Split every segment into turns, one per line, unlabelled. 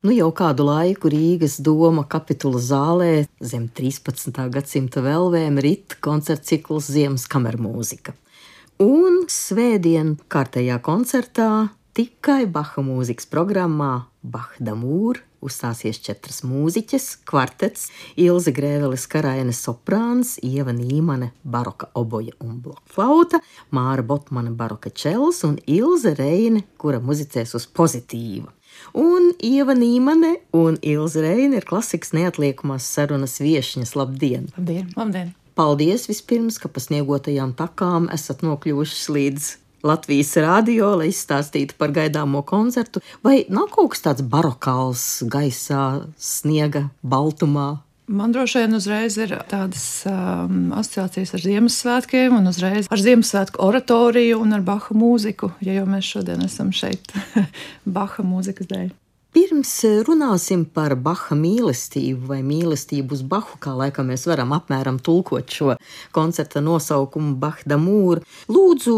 Nu, jau kādu laiku Rīgas doma kapitula zālē zem 13. gadsimta vēlvēm rit koncerta cikls Ziemas kamermūzika. Un svētdien kārtējā koncertā tikai Baha mūzikas programmā Bahdamūra uzstāsies četras mūziķes, kvartets, Ilze Grēvelis Karaina soprāns, Ieva Nīmane baroka oboja un blokflauta, Māra Botmane baroka čels un Ilze Reine, kura muzicēs uz pozitīva. Un Ieva Nīmane un Ilza Reina ir klasikas neatliekamās sarunas viesņas. Labdien!
Labdien! Labdien.
Paldies vispirms, ka pa sniegotajām takām esat nokļuvušas līdz Latvijas rādio, lai izstāstītu par gaidāmo koncertu. Vai nav kaut kas tāds barokāls gaisā, sniega baltumā?
Man droši vien uzreiz ir tādas um, asociācijas ar Ziemassvētkiem, un uzreiz ar Ziemassvētku oratoriju un ar Baha mūziku, ja jau mēs šodien esam šeit Baha mūzikas dēļ.
Pirms runāsim par Baha mīlestību vai mīlestību uz Bahu, kā laikam mēs varam apmēram tulkot šo koncerta nosaukumu Bahdamūra, lūdzu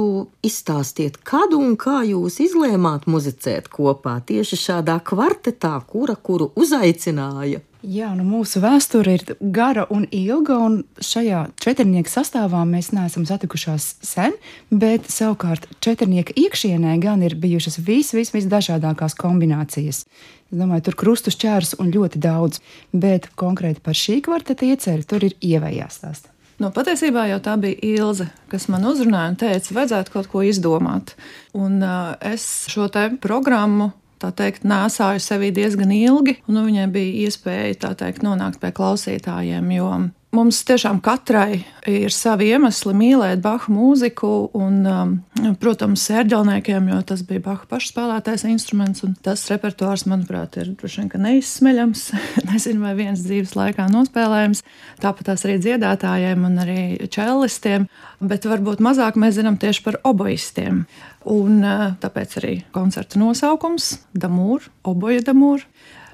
izstāstiet, kad un kā jūs izlēmāt muzicēt kopā tieši šādā kvartetā, kura kuru uzaicināja.
Jā, nu mūsu vēsture ir gara un ilga, un šajā četrnieku sastāvā mēs neesam satikušās sen, bet savukārt četrnieka iekšienē gan ir bijušas vis, vis, visdažādākās kombinācijas. Es domāju, tur krustus ķērs un ļoti daudz, bet konkrēti par šī kvarteta ieceļu tur ir ievējās stāsts.
Nu, patiesībā jau tā bija Ilze, kas man uzrunāja un teica, vajadzētu kaut ko izdomāt. Un uh, es šo te programmu tā teikt, nēsāju sevī diezgan ilgi, un nu, viņai bija iespēja, tā teikt, nonākt pie klausītājiem, jo Mums tiešām katrai ir savi iemesli mīlēt Baha mūziku, un, um, protams, sērģelniekiem, jo tas bija Baha pašspēlētais instruments, un tas repertuārs, manuprāt, ir droši vien neizsmeļams. Nezinu, vai viens dzīves laikā nospēlējams. Tāpat tās arī dziedātājiem un arī čellistiem, bet varbūt mazāk mēs zinām tieši par oboistiem. Un uh, tāpēc arī koncerta nosaukums - Damūra, oboja Damūra.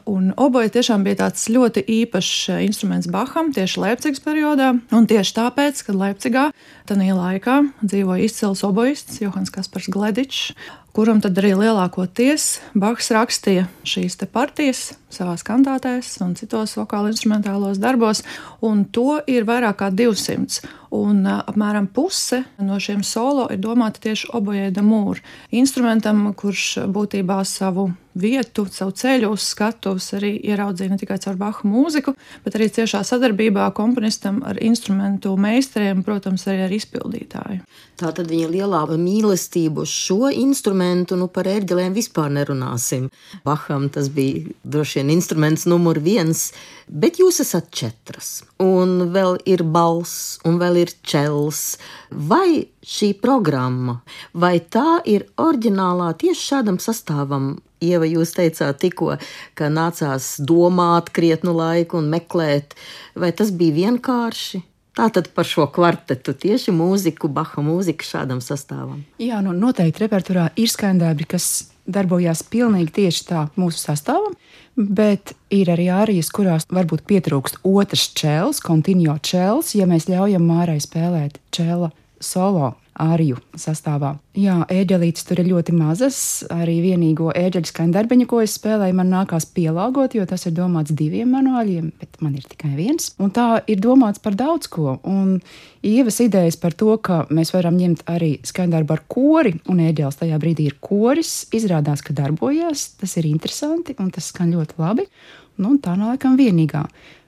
Un oboja tiešām bija tāds ļoti īpašs eh, instruments Baham tieši Leipzigas periodā. Un tieši tāpēc, kad Leipzigā tajā laikā dzīvoja izcils obojists Johans Kaspars Gledičs, kuram tad arī lielākoties Bahs rakstīja šīs partijas savā kantātēs un citos vokāla instrumentālos darbos, un to ir vairāk kā 200. Un apmēram puse no šiem solo ir domāta tieši obojai damūra instrumentam, kurš būtībā savu vietu, savu ceļu uz skatuves arī ieraudzīja ne tikai caur Bahu mūziku, bet arī ciešā sadarbībā komponistam ar instrumentu meistariem, protams, arī ar izpildītāju.
Tā tad viņa lielā mīlestība uz šo instrumentu, nu par ērģelēm vispār nerunāsim. Baham tas bija droši vien instruments numur viens, bet jūs esat četras, un vēl ir balss, un vēl ir čels. Vai šī programma, vai tā ir oriģinālā tieši šādam sastāvam Ieva, jūs teicāt tikko, ka nācās domāt krietnu laiku un meklēt, vai tas bija vienkārši? Tātad par šo kvartetu tieši mūziku, Baha mūziku šādam sastāvam.
Jā, nu noteikti repertuārā ir skandābi, kas darbojās pilnīgi tieši tā mūsu sastāvam, bet ir arī ārijas, kurās varbūt pietrūkst otrs čels, kontinuo čels, ja mēs ļaujam mārai spēlēt čela solo āriju sastāvā. Jā, ēģelītes tur ir ļoti mazas. Arī vienīgo ēģeļu skandarbiņu, ko es spēlēju, man nākās pielāgot, jo tas ir domāts diviem manuāļiem, bet man ir tikai viens. Un tā ir domāts par daudz ko. Un ievas idejas par to, ka mēs varam ņemt arī skandarbu ar kori, un ēģelis tajā brīdī ir koris, izrādās, ka darbojas. Tas ir interesanti un tas skan ļoti labi. Nu, tā nav laikam vienīgā.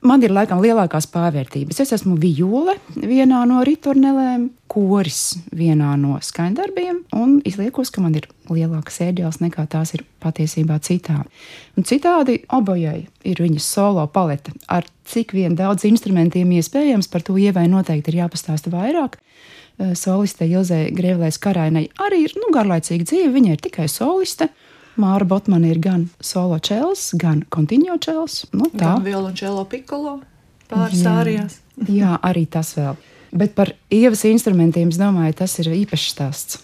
Man ir laikam lielākās pārvērtības. Es esmu viole vienā no ritornelēm, koris vienā no skaņdarbiem, un izliekos, ka man ir lielākas ēģeles nekā tās ir patiesībā citā. Un citādi obojai ir viņas solo palete. Ar cik vien daudz instrumentiem iespējams, par to ievai noteikti ir jāpastāsta vairāk. Soliste Ilzē Grēvlēs Karainai arī ir nu, garlaicīga dzīve, viņa ir tikai soliste. Māra Botmana ir gan solo čels, gan kontinuo čels.
Nu, tā ir violončelo pikolo pāris ārijās.
Jā, arī tas vēl. Bet par ievas instrumentiem, es domāju, tas ir īpašs stāsts.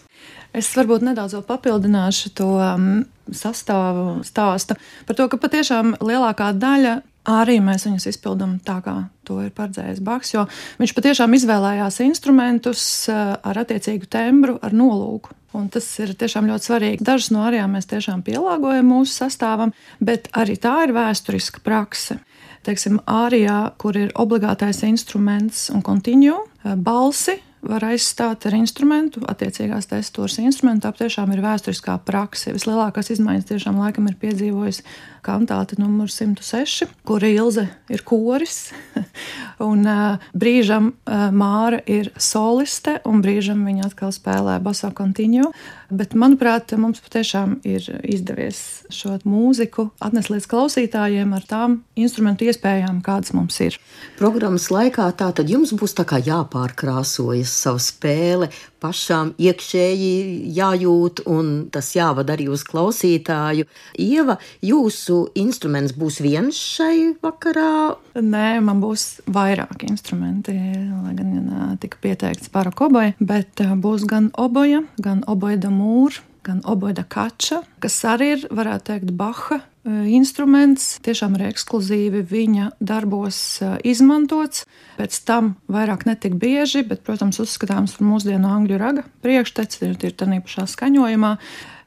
Es varbūt nedaudz papildināšu to um, sastāvu stāstu par to, ka patiešām lielākā daļa arī mēs viņus izpildām tā, kā to ir paredzējis Baks. Viņš patiešām izvēlējās instrumentus eh, ar attiecīgu tembru, ar nolūku. Un tas ir tiešām ļoti svarīgi. Dažas no arijām mēs tiešām pielāgojam mūsu sastāvam, bet arī tā ir vēsturiska prakse. Teiksim, ārijā, kur ir obligātais instruments un kontiņu, eh, balsi var aizstāt ar instrumentu, attiecīgās testūras instrumentu. Tā tiešām ir vēsturiskā prakse. Vislielākās izmaiņas tiešām laikam ir piedzīvojis kantāte numur 106, kur Ilze ir koris, un uh, brīžam uh, Māra ir soliste, un brīžam viņa atkal spēlē baso kontiņu. Bet, manuprāt, mums patiešām ir izdevies šo mūziku atnest līdz klausītājiem ar tām instrumentu iespējām, kādas mums ir.
Programmas laikā tā tad jums būs tā kā jāpārkrāsojas savu spēli, pašām iekšēji jājūt, un tas jāvada arī uz klausītāju. Ieva, jūsu instruments būs viens šai vakarā?
Nē, man būs vairāk instrumenti, lai gan tika pieteikts parakobai, bet būs gan oboja, gan oboja damūra gan oboida kača, kas arī ir, varētu teikt, Baha instruments. Tiešām ir ekskluzīvi viņa darbos e, izmantots. Pēc tam vairāk netik bieži, bet, protams, uzskatāms par mūsdienu angļu raga priekšteci, ir, ir tā pašā skaņojumā.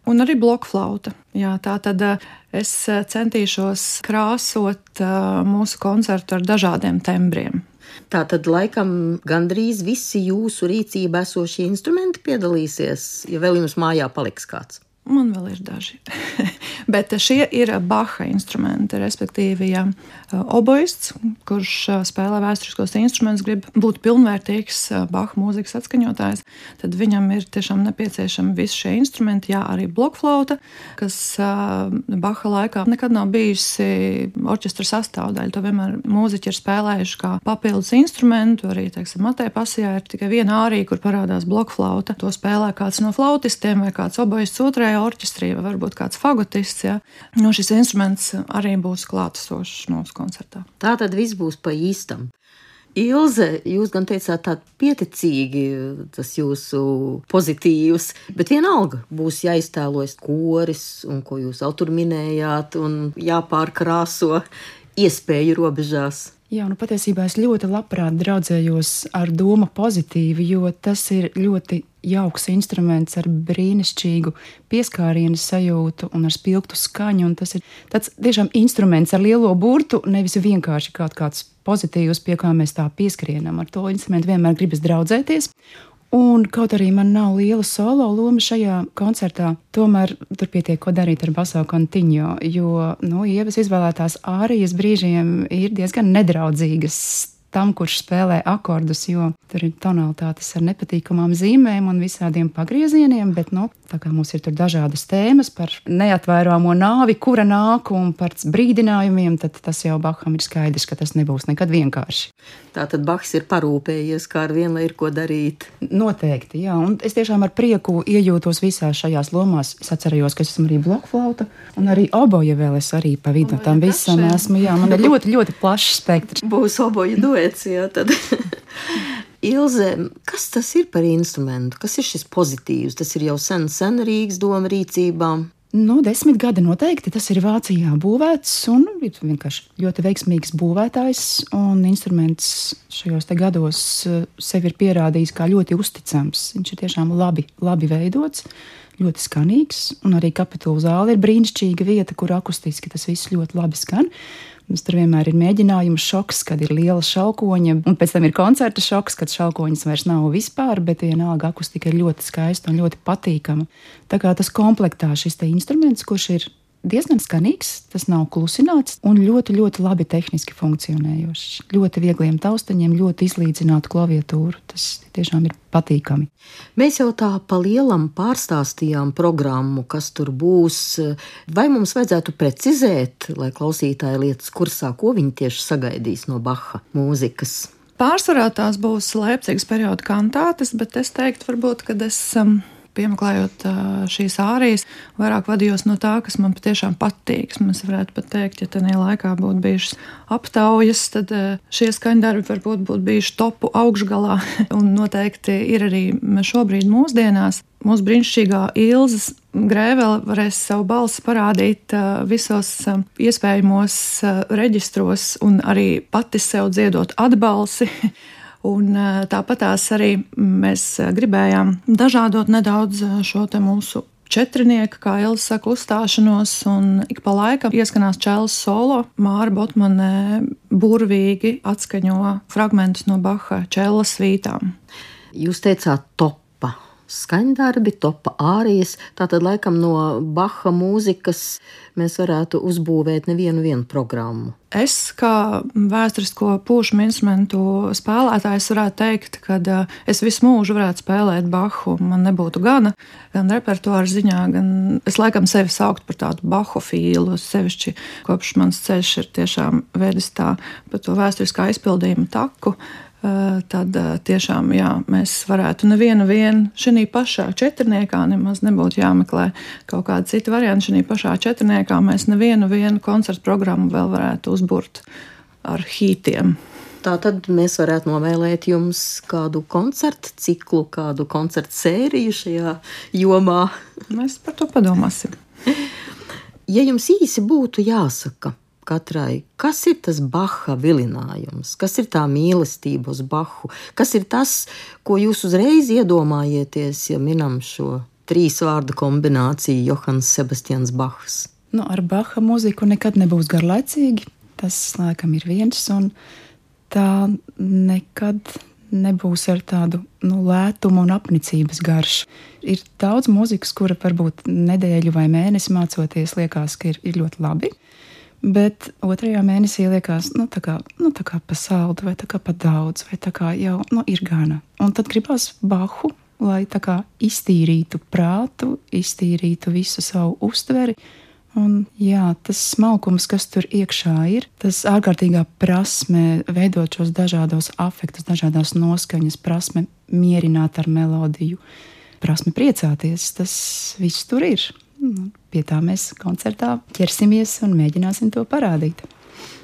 Un arī blokflauta. Jā, tā tad e, es centīšos krāsot mūsu koncertu ar dažādiem tembriem.
Tā tad laikam gandrīz visi jūsu rīcībā esošie instrumenti piedalīsies, ja vēl jums mājā paliks kāds.
Man vēl ir daži. Bet šie ir Baha instrumenti. Respektīvi, ja oboists, kurš spēlē vēsturiskos instrumentus, grib būt pilnvērtīgs Baha mūzikas atskaņotājs, tad viņam ir tiešām nepieciešami visi šie instrumenti. Jā, arī blokflauta, kas Baha laikā nekad nav bijusi orķestra sastāvdaļa. To vienmēr mūziķi ir spēlējuši kā papildus instrumentu. Arī, teiksim, Matē pasijā ir tikai viena ārija, kur parādās blokflauta. To spēlē kāds no flautistiem vai kāds oboists otrajā orķestrī, vai varbūt kāds fagotists. Ja? Nu, šis instruments arī būs klātesošs mūsu koncertā.
Tā tad viss būs pa īstam. Ilze, jūs gan teicāt, tā pieticīgi, tas jūsu pozitīvs, bet vienalga būs jāiztēlojas koris, un ko jūs vēl tur minējāt, un jāpārkrāso iespēju robežās.
Jā, nu patiesībā es ļoti labprāt draudzējos ar domu pozitīvi, jo tas ir ļoti jauks instruments ar brīnišķīgu pieskārienu sajūtu un ar spilgtu skaņu. Tas ir tāds tiešām instruments ar lielo burtu, nevis vienkārši kaut kāds pozitīvs, pie kā mēs tā pieskrienam. Ar to instrumentu vienmēr gribas draudzēties. Un kaut arī man nav liela solo loma šajā koncertā, tomēr tur pietiek ko darīt ar baso kontiņo, jo, nu, ievas izvēlētās ārijas brīžiem ir diezgan nedraudzīgas tam, kurš spēlē akordus, jo tur ir tonalitātes ar nepatīkamām zīmēm un visādiem pagriezieniem, bet, nu, tā kā mums ir tur dažādas tēmas par neatvairāmo nāvi, kura nāk un par brīdinājumiem, tad tas jau Baham ir skaidrs, ka tas nebūs nekad vienkārši.
Tā tad Bahs ir parūpējies, kā ar vienu ir ko darīt.
Noteikti, jā, un es tiešām ar prieku iejūtos visās šajās lomās. Es atcerējos, ka es esmu arī blokflauta un arī oboja vēl es arī pa vidu tam visam esmu, jā, man ir ļoti, ļoti plašs spektrs.
Būs oboja do poēcija. Tad. Ilze, kas tas ir par instrumentu? Kas ir šis pozitīvs? Tas ir jau sen, sen Rīgas doma rīcībā.
Nu, desmit gadi noteikti tas ir Vācijā būvēts un ir vienkārši ļoti veiksmīgs būvētājs. Instruments šajos gados eh, sevi ir pierādījis kā ļoti uzticams. Viņš ir tiešām labi, labi veidots, ļoti skanīgs. Un arī kapitula zāle ir brīnišķīga vieta, kur akustiski tas viss ļoti labi skan. Mums tur vienmēr ir mēģinājums šoks, kad ir liela šaukoņa, un pēc tam ir koncerta šoks, kad šaukoņas vairs nav vispār, bet vienalga akustika ir ļoti skaista un ļoti patīkama. Tā kā tas komplektā šis instruments, kurš ir diezgan skanīgs, tas nav klusināts un ļoti, ļoti labi tehniski funkcionējošs. Ļoti viegliem taustaņiem, ļoti izlīdzinātu klaviatūru. Tas tiešām ir patīkami.
Mēs jau tā pa lielam pārstāstījām programmu, kas tur būs. Vai mums vajadzētu precizēt, lai klausītāji lietas kursā, ko viņi tieši sagaidīs no Baha mūzikas?
Pārsvarā tās būs Leipzigas perioda kantātes, bet es teiktu, varbūt, ka es. Um, piemeklējot šīs ārijas, vairāk vadījos no tā, kas man patiešām patīk. Mēs varētu pat teikt, ja tajā laikā būtu bijušas aptaujas, tad šie skaņdarbi varbūt būtu bijuši topu augšgalā. Un noteikti ir arī šobrīd mūsdienās mūsu brīnišķīgā Ilzas Grēvela varēs savu balsi parādīt visos iespējamos reģistros un arī pati sev dziedot atbalsi. Un tāpat arī mēs gribējām dažādot nedaudz šo mūsu četrnieka, kā Ilza saka, uzstāšanos, un ik pa laikam ieskanās čēlas solo. Māra Botmanē burvīgi atskaņo fragmentus no Baha čēlas svītām.
Jūs teicāt top skaņdarbi, topa ārijas. Tātad, laikam, no Baha mūzikas mēs varētu uzbūvēt nevienu programmu.
Es, kā vēsturisko pušu instrumentu spēlētājs, varētu teikt, ka uh, es visu mūžu varētu spēlēt Bahu. Man nebūtu gana gan repertuāra ziņā, gan es laikam sevi saukt par tādu bahofīlu. Sevišķi kopš mans ceļš ir tiešām vedis tā pa to vēsturiskā izpildījuma taku. Eh, tad eh, tiešām jā, mēs varētu nevienu šajā pašā četrniekā, nemaz nebūtu jāmeklē kaut kāda cita varianta. Šajā pašā četrniekā mēs nevienu koncertu programmu vēl varētu uzbūrt ar hītiem.
Tā tad mēs varētu novēlēt jums kādu koncertu ciklu, kādu koncertu sēriju šajā jomā.
Mēs par to padomāsim.
Ja jums īsi būtu jāsaka, katrai, kas ir tas Baha vilinājums, kas ir tā mīlestība uz Bahu, kas ir tas, ko jūs uzreiz iedomājieties, ja minam šo trīs vārdu kombināciju Johans Sebastians Bahs.
Nu, ar Baha mūziku nekad nebūs garlaicīgi. Tas laikam ir viens, un tā nekad nebūs ar tādu nu, lētumu un apnicības garšu. Ir daudz mūzikas, kura varbūt nedēļu vai mēnesi mācoties, liekas, ka ir, ir ļoti labi. Bet otrajā mēnesī liekas, nu, tā kā, nu, tā kā pa saldu, vai tā kā pa daudz, vai tā kā jau nu, ir gana. Un tad gribās bahu, lai tā kā iztīrītu prātu, iztīrītu visu savu uztveri. Un, jā, tas smalkums, kas tur iekšā ir, tas ārkārtīgā prasme veidot šos dažādos afektus, dažādas noskaņas, prasme mierināt ar melodiju, prasme priecāties, tas viss tur ir. Nu, pie tā mēs koncertā ķersimies un mēģināsim to parādīt.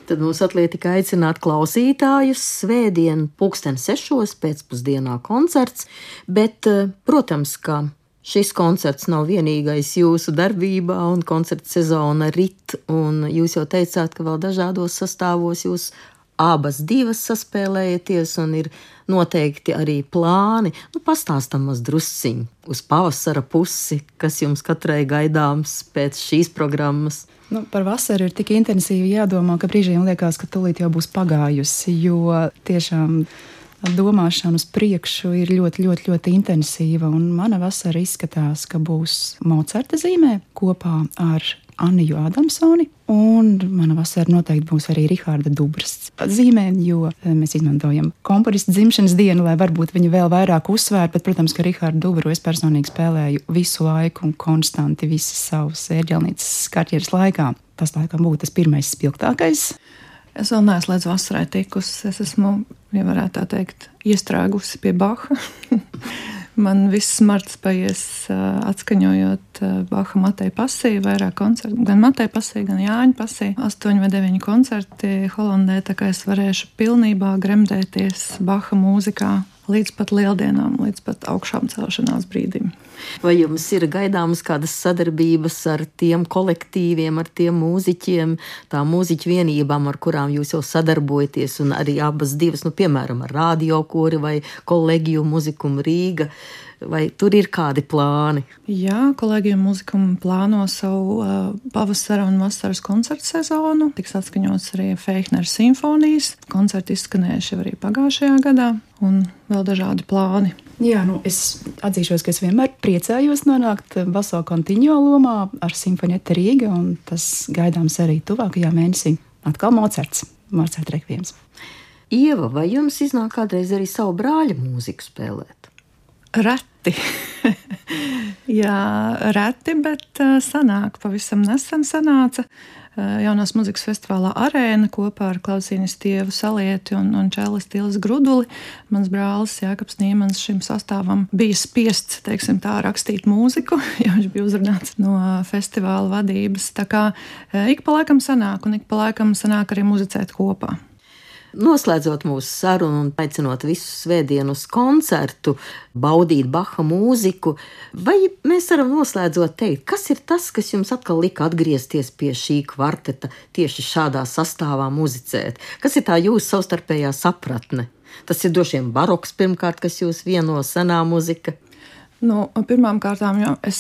Tad mums atliek tikai aicināt klausītājus svētdien, pulksten sešos pēcpusdienā koncerts, bet, eh, protams, ka šis koncerts nav vienīgais jūsu darbībā, un koncerta sezona rit, jūs jau teicāt, ka vēl dažādos sastāvos jūs abas divas saspēlējaties, un ir noteikti arī plāni. Nu, pastāstam maz drusciņi uz pavasara pusi, kas jums katrai gaidāms pēc šīs programmas.
Nu, par vasaru ir tik intensīvi jādomā, ka brīžiem liekas, ka tūlīt jau būs pagājusi, jo tiešām domāšana uz priekšu ir ļoti, ļoti, ļoti intensīva. Mana vasara izskatās, ka būs Mocerta zīmē kopā ar Anniju Adamsoni. Un mana vasara noteikti būs arī Rahāda Dubras zīmē, jo eh, mēs izmantojam komponistu dzimšanas dienu, lai varbūt viņu vēl vairāk uzsvērtu. Bet, protams, ka Rahādu Dubru es personīgi spēlēju visu laiku un konstanti visas savas ērģelnīcas karjeras laikā. Tas laikam būtu tas pirmais spilgtākais.
Es vēl neesmu līdz vasarai tikusi. Es esmu, ja varētu tā teikt, iestrēgusi pie Baha. Man viss marts paies atskaņojot Baha Mateja pasiju, vairāk koncertu, gan Mateja pasiju, gan Jāņa pasiju. Astoņi vai deviņi koncerti Holandē, tā kā es varēšu pilnībā gremdēties Baha mūzikā līdz pat lieldienām, līdz pat augšām celšanās brīdim.
Vai jums ir gaidāmas kādas sadarbības ar tiem kolektīviem, ar tiem mūziķiem, tām mūziķu vienībām, ar kurām jūs jau sadarbojaties, un arī abas divas, nu, piemēram, ar radiokori vai kolēģiju muziku Rīga? Vai tur ir kādi plāni?
Jā, kolēģiem muzikam plāno savu uh, pavasara un vasaras koncertu sezonu. Tiks atskaņots arī Feignera simfonijas. Koncerti izskanējuši arī pagājušajā gadā, un vēl dažādi plāni.
Jā, nu es atzīšos, ka es vienmēr priecājos nonākt baso kontiņo lomā ar simfonētu Rīga, un tas gaidāms arī tuvākajā mēnesī. Atkal Mocerts, Mocerta rekvijams.
Ieva, vai jums iznāk kādreiz arī savu brāļa mūziku spēlēt?
Reti. Jā, reti, bet sanāk, pavisam nesen sanāca. Jaunās muzikas festivālā arēna kopā ar Klausīnas tievu salieti un, un Čēlis Tīles Gruduli. Mans brālis Jākaps Nīmans šim sastāvam bija spiests, teiksim tā, rakstīt mūziku, jo viņš bija uzrunāts no festivāla vadības. Tā kā ik pa laikam sanāk un ik pa laikam sanāk arī muzicēt kopā.
Noslēdzot mūsu sarunu un aicinot visus svētdienu uz koncertu, baudīt Baha mūziku, vai mēs varam noslēdzot teikt, kas ir tas, kas jums atkal lika atgriezties pie šī kvarteta tieši šādā sastāvā muzicēt? Kas ir tā jūsu savstarpējā sapratne? Tas ir droši vien baroks pirmkārt, kas jūs vieno senā muzika.
Nu, Pirmkārt, es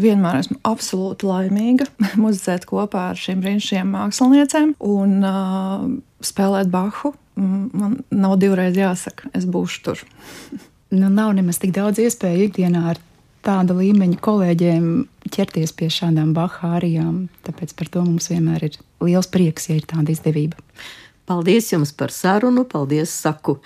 vienmēr esmu absolūti laimīga muzicēt kopā ar šīm brīnišķīgām māksliniecēm un spēlēt Bahu. Man nav divreiz jāsaka, es būšu tur.
nu, nav nemaz tik daudz iespēju ikdienā ar tāda līmeņa kolēģiem ķerties pie šādām Baha arijām. Tāpēc par to mums vienmēr ir liels prieks, ja ir tāda izdevība.
Paldies jums par sarunu, paldies saku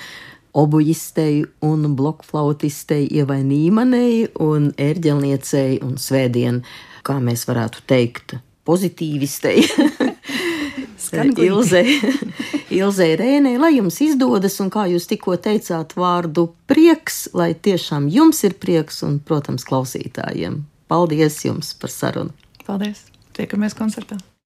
obuļistei un blokflautistei Ievai Nīmanei un ērģelniecei un svētdien, kā mēs varētu teikt, pozitīvistei. Ilzei, Ilzei Rēnei, lai jums izdodas, un kā jūs tikko teicāt vārdu prieks, lai tiešām jums ir prieks un, protams, klausītājiem. Paldies jums par sarunu!
Paldies! Tiekamies koncertā!